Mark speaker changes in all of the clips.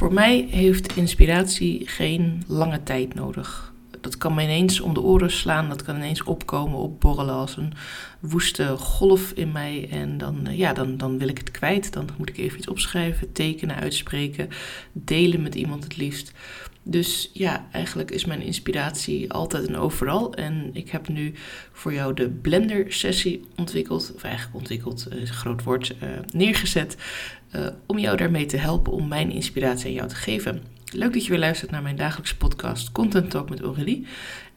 Speaker 1: Voor mij heeft inspiratie geen lange tijd nodig. Dat kan me ineens om de oren slaan, dat kan ineens opkomen, opborrelen als een woeste golf in mij. En dan, eh, ja, dan, dan wil ik het kwijt. Dan moet ik even iets opschrijven, tekenen, uitspreken, delen met iemand het liefst. Dus ja, eigenlijk is mijn inspiratie altijd en overal. En ik heb nu voor jou de Blender-sessie ontwikkeld, of eigenlijk ontwikkeld, een groot woord, uh, neergezet. Uh, om jou daarmee te helpen om mijn inspiratie aan jou te geven. Leuk dat je weer luistert naar mijn dagelijkse podcast Content Talk met Aurélie.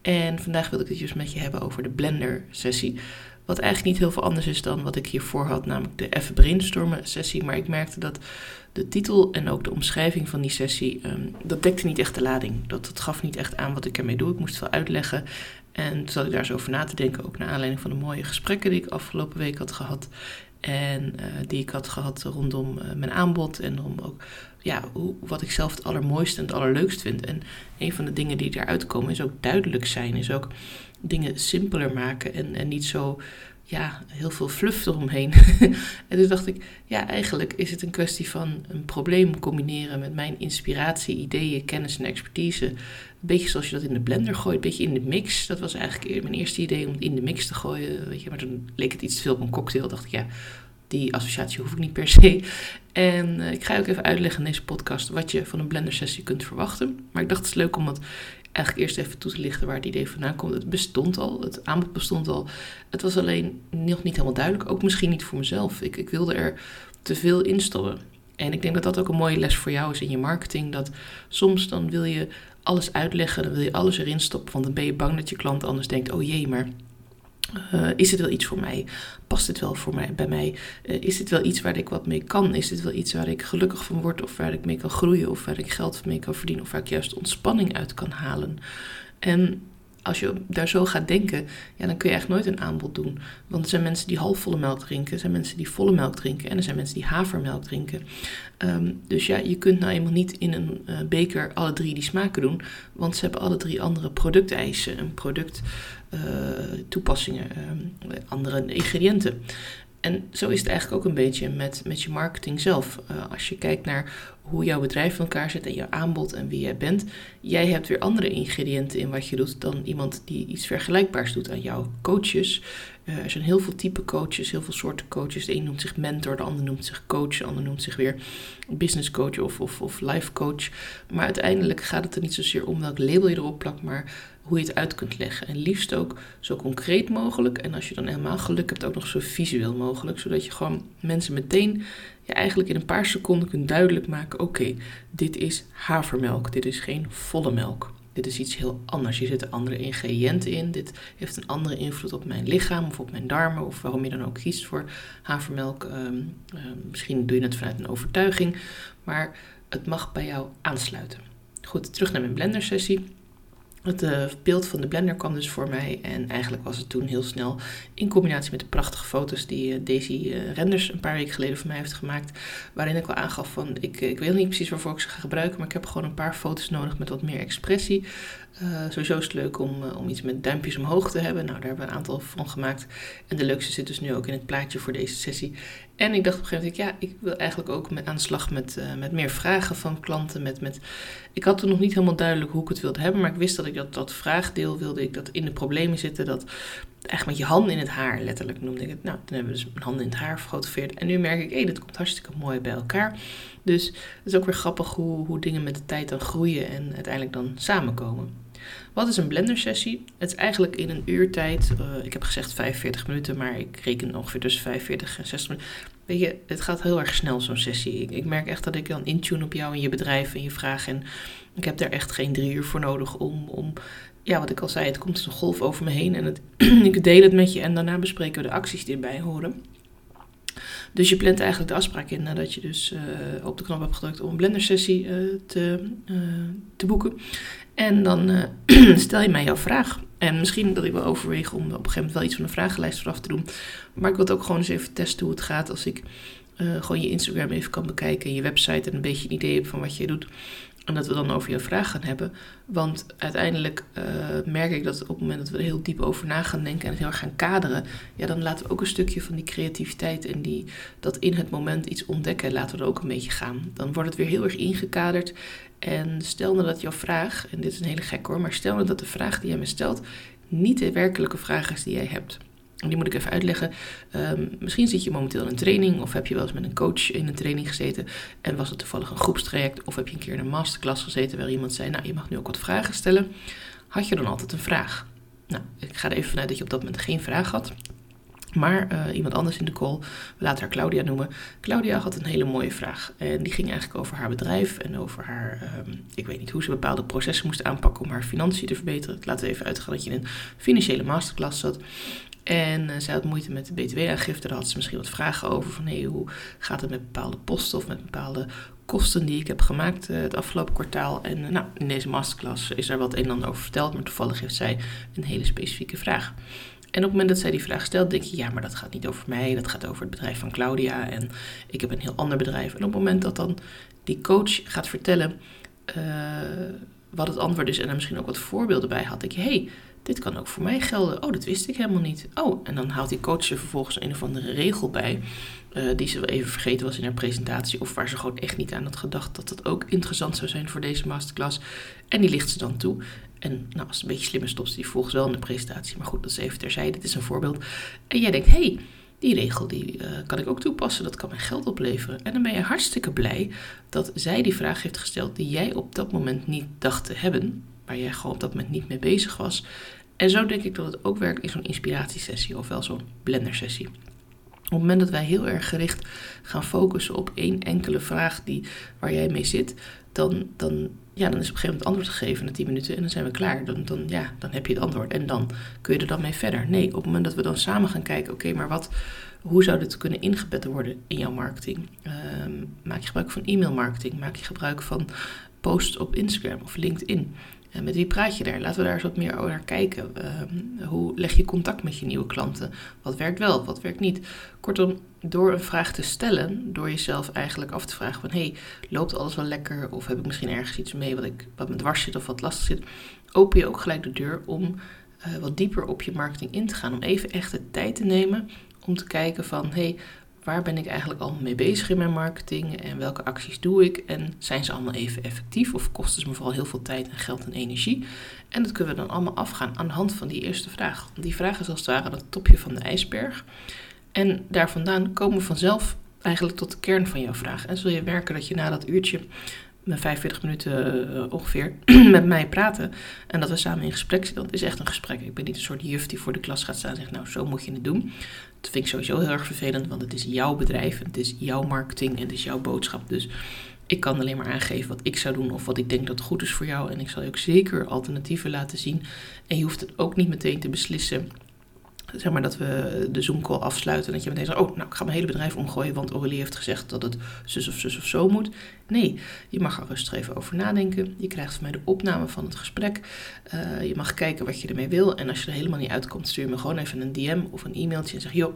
Speaker 1: En vandaag wil ik het dus met je hebben over de Blender-sessie. Wat eigenlijk niet heel veel anders is dan wat ik hiervoor had, namelijk de even brainstormen sessie. Maar ik merkte dat de titel en ook de omschrijving van die sessie, um, dat dekte niet echt de lading. Dat, dat gaf niet echt aan wat ik ermee doe. Ik moest het wel uitleggen. En toen zat ik daar zo over na te denken, ook naar aanleiding van de mooie gesprekken die ik afgelopen week had gehad. En uh, die ik had gehad rondom uh, mijn aanbod en om ook ja, hoe, wat ik zelf het allermooiste en het allerleukst vind. En een van de dingen die eruit komen is ook duidelijk zijn. Is ook dingen simpeler maken en, en niet zo ja, heel veel fluff eromheen. en toen dacht ik, ja, eigenlijk is het een kwestie van een probleem combineren met mijn inspiratie, ideeën, kennis en expertise. Een beetje zoals je dat in de blender gooit, een beetje in de mix. Dat was eigenlijk mijn eerste idee om het in de mix te gooien. Weet je, maar toen leek het iets te veel op een cocktail. Dacht ik, ja, die associatie hoef ik niet per se. En uh, ik ga ook even uitleggen in deze podcast wat je van een blender sessie kunt verwachten. Maar ik dacht het is leuk om dat eigenlijk eerst even toe te lichten waar het idee vandaan komt. Het bestond al, het aanbod bestond al. Het was alleen nog niet helemaal duidelijk, ook misschien niet voor mezelf. Ik, ik wilde er te veel instoppen. En ik denk dat dat ook een mooie les voor jou is in je marketing. Dat soms dan wil je alles uitleggen, dan wil je alles erin stoppen. Want dan ben je bang dat je klant anders denkt: oh jee, maar uh, is dit wel iets voor mij? Past dit wel voor mij, bij mij? Uh, is dit wel iets waar ik wat mee kan? Is dit wel iets waar ik gelukkig van word of waar ik mee kan groeien of waar ik geld mee kan verdienen of waar ik juist ontspanning uit kan halen? En als je daar zo gaat denken, ja, dan kun je echt nooit een aanbod doen. Want er zijn mensen die halfvolle melk drinken, er zijn mensen die volle melk drinken en er zijn mensen die havermelk drinken. Um, dus ja, je kunt nou eenmaal niet in een uh, beker alle drie die smaken doen, want ze hebben alle drie andere producteisen en producttoepassingen, uh, uh, andere ingrediënten. En zo is het eigenlijk ook een beetje met, met je marketing zelf. Uh, als je kijkt naar hoe jouw bedrijf in elkaar zit en jouw aanbod en wie jij bent. Jij hebt weer andere ingrediënten in wat je doet dan iemand die iets vergelijkbaars doet aan jouw coaches. Uh, er zijn heel veel type coaches, heel veel soorten coaches. De een noemt zich mentor, de ander noemt zich coach, de ander noemt zich weer business coach of, of, of life coach. Maar uiteindelijk gaat het er niet zozeer om welk label je erop plakt, maar hoe je het uit kunt leggen. En liefst ook zo concreet mogelijk. En als je dan helemaal geluk hebt, ook nog zo visueel mogelijk. Zodat je gewoon mensen meteen ja, eigenlijk in een paar seconden kunt duidelijk maken: oké, dit is havermelk, dit is geen volle melk. Dit is iets heel anders. Hier zitten andere ingrediënten in. Dit heeft een andere invloed op mijn lichaam of op mijn darmen. Of waarom je dan ook kiest voor havermelk. Um, um, misschien doe je het vanuit een overtuiging. Maar het mag bij jou aansluiten. Goed, terug naar mijn blender sessie. Het uh, beeld van de blender kwam dus voor mij. En eigenlijk was het toen heel snel in combinatie met de prachtige foto's die uh, Daisy uh, Renders een paar weken geleden voor mij heeft gemaakt. Waarin ik al aangaf van ik, ik weet niet precies waarvoor ik ze ga gebruiken. Maar ik heb gewoon een paar foto's nodig met wat meer expressie. sowieso is het leuk om, om iets met duimpjes omhoog te hebben. Nou, daar hebben we een aantal van gemaakt. En de leukste zit dus nu ook in het plaatje voor deze sessie. En ik dacht op een gegeven moment, ja, ik wil eigenlijk ook aan de slag met, uh, met meer vragen van klanten. Met, met, ik had toen nog niet helemaal duidelijk hoe ik het wilde hebben, maar ik wist dat ik dat, dat vraagdeel wilde, ik dat in de problemen zitten, dat echt met je handen in het haar, letterlijk noemde ik het. Nou, toen hebben we dus mijn handen in het haar gefotografeerd. En nu merk ik, hé, hey, dit komt hartstikke mooi bij elkaar. Dus het is ook weer grappig hoe, hoe dingen met de tijd dan groeien en uiteindelijk dan samenkomen. Wat is een blender sessie? Het is eigenlijk in een uurtijd, uh, ik heb gezegd 45 minuten, maar ik reken ongeveer tussen 45 en 60 minuten. Weet je, het gaat heel erg snel zo'n sessie. Ik, merk echt dat ik dan intune op jou en je bedrijf en je vragen. En ik heb daar echt geen drie uur voor nodig om, om ja, wat ik al zei, het komt een golf over me heen en ik deel het met je en daarna bespreken we de acties die erbij horen. Dus je plant eigenlijk de afspraak in nadat je dus uh, op de knop hebt gedrukt om een blender sessie uh, te, uh, te boeken. En dan stel je mij jouw vraag. En misschien dat ik wel overweeg om op een gegeven moment wel iets van een vragenlijst vooraf te doen. Maar ik wil het ook gewoon eens even testen hoe het gaat als ik gewoon je Instagram even kan bekijken en je website en een beetje een idee hebt van wat je doet. En dat we dan over je vraag gaan hebben. Want uiteindelijk uh, merk ik dat op het moment dat we er heel diep over na gaan denken en het heel erg gaan kaderen, ja, dan laten we ook een stukje van die creativiteit en die, dat in het moment iets ontdekken, laten we er ook een beetje gaan. Dan wordt het weer heel erg ingekaderd. En stel nou dat jouw vraag, en dit is een hele gek hoor, maar stel nou dat de vraag die jij me stelt niet de werkelijke vraag is die jij hebt. Die moet ik even uitleggen. Um, misschien zit je momenteel in een training of heb je wel eens met een coach in een training gezeten en was het toevallig een groepstraject of heb je een keer in een masterclass gezeten waar iemand zei, nou je mag nu ook wat vragen stellen. Had je dan altijd een vraag? Nou, ik ga er even vanuit dat je op dat moment geen vraag had. Maar uh, iemand anders in de call, we laten haar Claudia noemen. Claudia had een hele mooie vraag. En die ging eigenlijk over haar bedrijf en over haar, um, ik weet niet hoe ze bepaalde processen moest aanpakken om haar financiën te verbeteren. Laten we even uitgaan dat je in een financiële masterclass zat. En uh, zij had moeite met de btw-aangifte. Daar had ze misschien wat vragen over. Van hey, hoe gaat het met bepaalde posten of met bepaalde kosten die ik heb gemaakt uh, het afgelopen kwartaal. En uh, nou, in deze masterclass is er wat een en ander over verteld. Maar toevallig heeft zij een hele specifieke vraag. En op het moment dat zij die vraag stelt, denk je, ja, maar dat gaat niet over mij. Dat gaat over het bedrijf van Claudia. En ik heb een heel ander bedrijf. En op het moment dat dan die coach gaat vertellen wat het antwoord is en er misschien ook wat voorbeelden bij had, denk je, hey, dit kan ook voor mij gelden. Oh, dat wist ik helemaal niet. Oh, en dan haalt die coach er vervolgens een of andere regel bij. Uh, die ze wel even vergeten was in haar presentatie. Of waar ze gewoon echt niet aan had gedacht dat dat ook interessant zou zijn voor deze masterclass. En die ligt ze dan toe. En nou, als het een beetje slimmer stopt ze die volgens wel in de presentatie. Maar goed, dat is even terzijde. Dit is een voorbeeld. En jij denkt, hey, die regel die, uh, kan ik ook toepassen. Dat kan mij geld opleveren. En dan ben je hartstikke blij dat zij die vraag heeft gesteld die jij op dat moment niet dacht te hebben waar jij gewoon op dat moment niet mee bezig was. En zo denk ik dat het ook werkt in zo'n inspiratiesessie of wel zo'n blendersessie. Op het moment dat wij heel erg gericht gaan focussen op één enkele vraag die, waar jij mee zit, dan, dan, ja, dan is op een gegeven moment antwoord gegeven na 10 minuten en dan zijn we klaar. Dan, dan, ja, dan heb je het antwoord en dan kun je er dan mee verder. Nee, op het moment dat we dan samen gaan kijken, oké, maar wat, hoe zou dit kunnen ingebed worden in jouw marketing? Ehm, maak je gebruik van e-mail marketing? Maak je gebruik van posts op Instagram of LinkedIn? En met wie praat je daar? Laten we daar eens wat meer naar kijken. Ehm, hoe leg je contact met je nieuwe klanten? Wat werkt wel, wat werkt niet? Kortom, door een vraag te stellen, door jezelf eigenlijk af te vragen van... hey, loopt alles wel lekker? Of heb ik misschien ergens iets mee wat, ik, wat me dwars zit of wat lastig zit? Open je ook gelijk de deur om uh, wat dieper op je marketing in te gaan. Om even echt de tijd te nemen om te kijken van... hey, waar ben ik eigenlijk al mee bezig in mijn marketing en welke acties doe ik en zijn ze allemaal even effectief of kosten ze me vooral heel veel tijd en geld en energie. En dat kunnen we dan allemaal afgaan aan de hand van die eerste vraag. Die vraag is als het ware het topje van de ijsberg. En daar vandaan komen we vanzelf eigenlijk tot de kern van jouw vraag. En zul je werken dat je na dat uurtje 45 minuten uh, ongeveer met mij praten. En dat we samen in gesprek zitten. Dat is echt een gesprek. Ik ben niet een soort juf die voor de klas gaat staan en zegt: Nou, zo moet je het doen. Dat vind ik sowieso heel erg vervelend, want het is jouw bedrijf, het is jouw marketing en het is jouw boodschap. Dus ik kan alleen maar aangeven wat ik zou doen of wat ik denk dat goed is voor jou. En ik zal je ook zeker alternatieven laten zien. En je hoeft het ook niet meteen te beslissen zeg maar dat we de Zoom-call afsluiten. En dat je meteen zegt, oh, nou, ik ga mijn hele bedrijf omgooien, want Aurélie heeft gezegd dat het zus of zus of zo moet. Nee, je mag er rustig even over nadenken. Je krijgt van mij de opname van het gesprek. Uh, je mag kijken wat je ermee wil. En als je er helemaal niet uitkomt, stuur me gewoon even een DM of een e-mailtje en zeg, joh,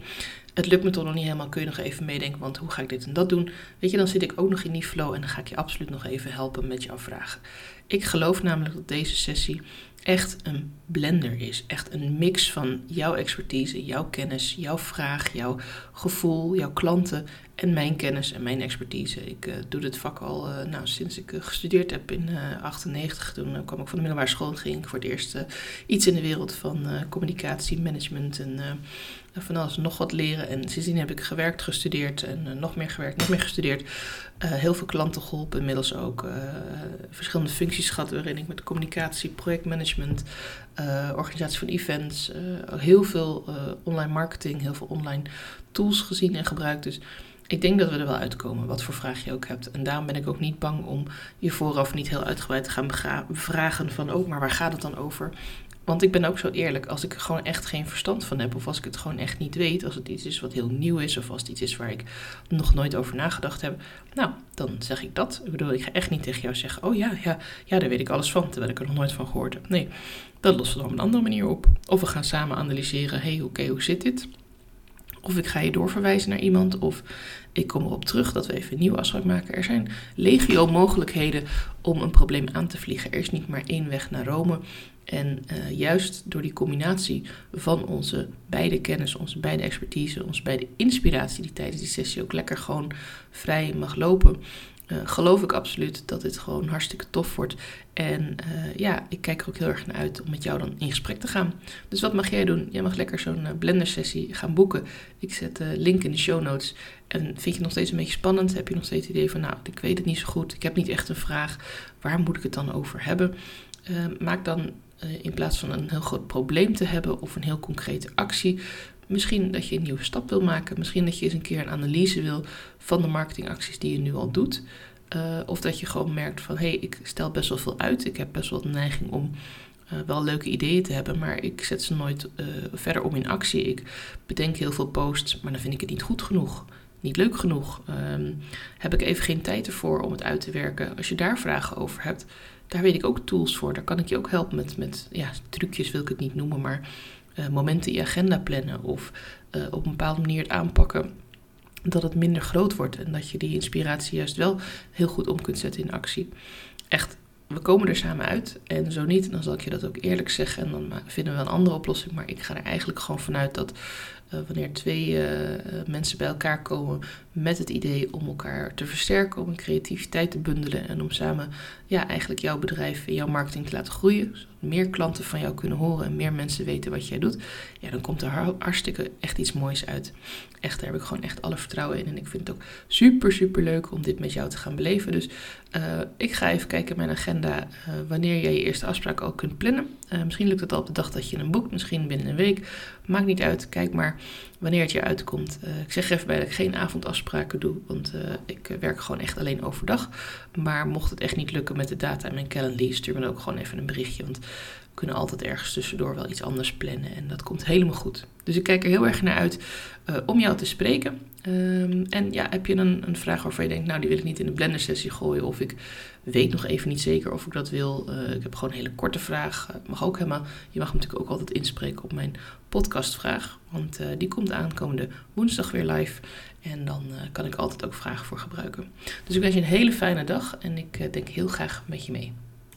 Speaker 1: het lukt me toch nog niet helemaal, kun je nog even meedenken, want hoe ga ik dit en dat doen? Weet je, dan zit ik ook nog in die flow en dan ga ik je absoluut nog even helpen met jouw vragen. Ik geloof namelijk dat deze sessie echt een blender is. Echt een mix van jouw expertise, jouw kennis, jouw vraag, jouw gevoel, jouw klanten en mijn kennis en mijn expertise. Ik uh, doe dit vak al uh, nou, sinds ik uh, gestudeerd heb in 1998. Toen kwam ik van de middelbare school en ging ik voor het eerst iets in de wereld van communicatie, management en van alles nog wat leren. En sindsdien heb ik gewerkt, gestudeerd en nog meer gewerkt, nog meer gestudeerd. heel veel klanten geholpen, inmiddels ook verschillende functies gehad waarin ik met communicatie, projectmanagement, organisatie van events, heel veel online marketing, heel veel online tools gezien en gebruikt. Dus ik denk dat we er wel uitkomen, wat voor vraag je ook hebt. En daarom ben ik ook niet bang om je vooraf niet heel uitgebreid te gaan vragen van, oh, maar waar gaat het dan over? Want ik ben ook zo eerlijk, als ik er gewoon echt geen verstand van heb, of als ik het gewoon echt niet weet, als het iets is wat heel nieuw is, of als het iets is waar ik nog nooit over nagedacht heb, nou, dan zeg ik dat. Ik bedoel, ik ga echt niet tegen jou zeggen, oh ja, ja, ja, daar weet ik alles van, terwijl ik er nog nooit van gehoord heb. Nee, dat lossen we dan op een andere manier op. Of we gaan samen analyseren, hey, oké, hoe zit dit? Of ik ga je doorverwijzen naar iemand. Of ik kom erop terug dat we even een nieuwe afspraak maken. Er zijn legio mogelijkheden om een probleem aan te vliegen. Er is niet maar één weg naar Rome. En uh, juist door die combinatie van onze beide kennis, onze beide expertise, onze beide inspiratie, die tijdens die sessie ook lekker gewoon vrij mag lopen, uh, geloof ik absoluut dat dit gewoon hartstikke tof wordt. En uh, ja, ik kijk er ook heel erg naar uit om met jou dan in gesprek te gaan. Dus wat mag jij doen? Jij mag lekker zo'n uh, blender sessie gaan boeken. Ik zet de link in de show notes. En vind je het nog steeds een beetje spannend? Heb je nog steeds het idee van, nou, ik weet het niet zo goed. Ik heb niet echt een vraag. Waar moet ik het dan over hebben? maak dan in plaats van een heel groot probleem te hebben of een heel concrete actie, Misschien dat je een nieuwe stap wil maken. Misschien dat je eens een keer een analyse wil van de marketingacties die je nu al doet. Uh, of dat je gewoon merkt van hé, hey, ik stel best wel veel uit. Ik heb best wel de neiging om uh, wel leuke ideeën te hebben, maar ik zet ze nooit uh, verder om in actie. Ik bedenk heel veel posts, maar dan vind ik het niet goed genoeg. Niet leuk genoeg. Um, heb ik even geen tijd ervoor om het uit te werken. Als je daar vragen over hebt, daar weet ik ook tools voor. Daar kan ik je ook helpen met, met ja, trucjes, wil ik het niet noemen, maar uh, momenten in je agenda plannen of uh, op een bepaalde manier het aanpakken dat het minder groot wordt en dat je die inspiratie juist wel heel goed om kunt zetten in actie. Echt, we komen er samen uit en zo niet, dan zal ik je dat ook eerlijk zeggen en dan vinden we een andere oplossing. Maar ik ga er eigenlijk gewoon vanuit dat uh, wanneer twee uh, mensen bij elkaar komen met het idee om elkaar te versterken, om creativiteit te bundelen en om samen ja, eigenlijk jouw bedrijf en jouw marketing te laten groeien, zodat meer klanten van jou kunnen horen en meer mensen weten wat jij doet, ja, dan komt er hartstikke echt iets moois uit. Echt, daar heb ik gewoon echt alle vertrouwen in en ik vind het ook super, super leuk om dit met jou te gaan beleven. Dus ik ga even kijken in mijn agenda wanneer jij je eerste afspraak al kunt plannen. Misschien lukt het al op de dag dat je hem boekt, misschien binnen een week. Maakt niet uit, kijk maar wanneer het je uitkomt. Uh, ik zeg even bij dat ik geen avondafspraken doe, want uh, ik werk gewoon echt alleen overdag. Maar mocht het echt niet lukken met de data en mijn calendar, stuur me dan ook gewoon even een berichtje. Want we kunnen altijd ergens tussendoor wel iets anders plannen en dat komt helemaal goed. Dus ik kijk er heel erg naar uit uh, om jou te spreken. Um, en ja, heb je een, een vraag waarvan je denkt, nou die wil ik niet in de blender sessie gooien of ik weet nog even niet zeker of ik dat wil. Ik heb gewoon een hele korte vraag. Mag ook helemaal. Je mag natuurlijk ook altijd inspreken op mijn podcastvraag. Want die komt aankomende woensdag weer live. En dan kan ik altijd ook vragen voor gebruiken. Dus ik wens je een hele fijne dag en ik denk heel graag met je mee.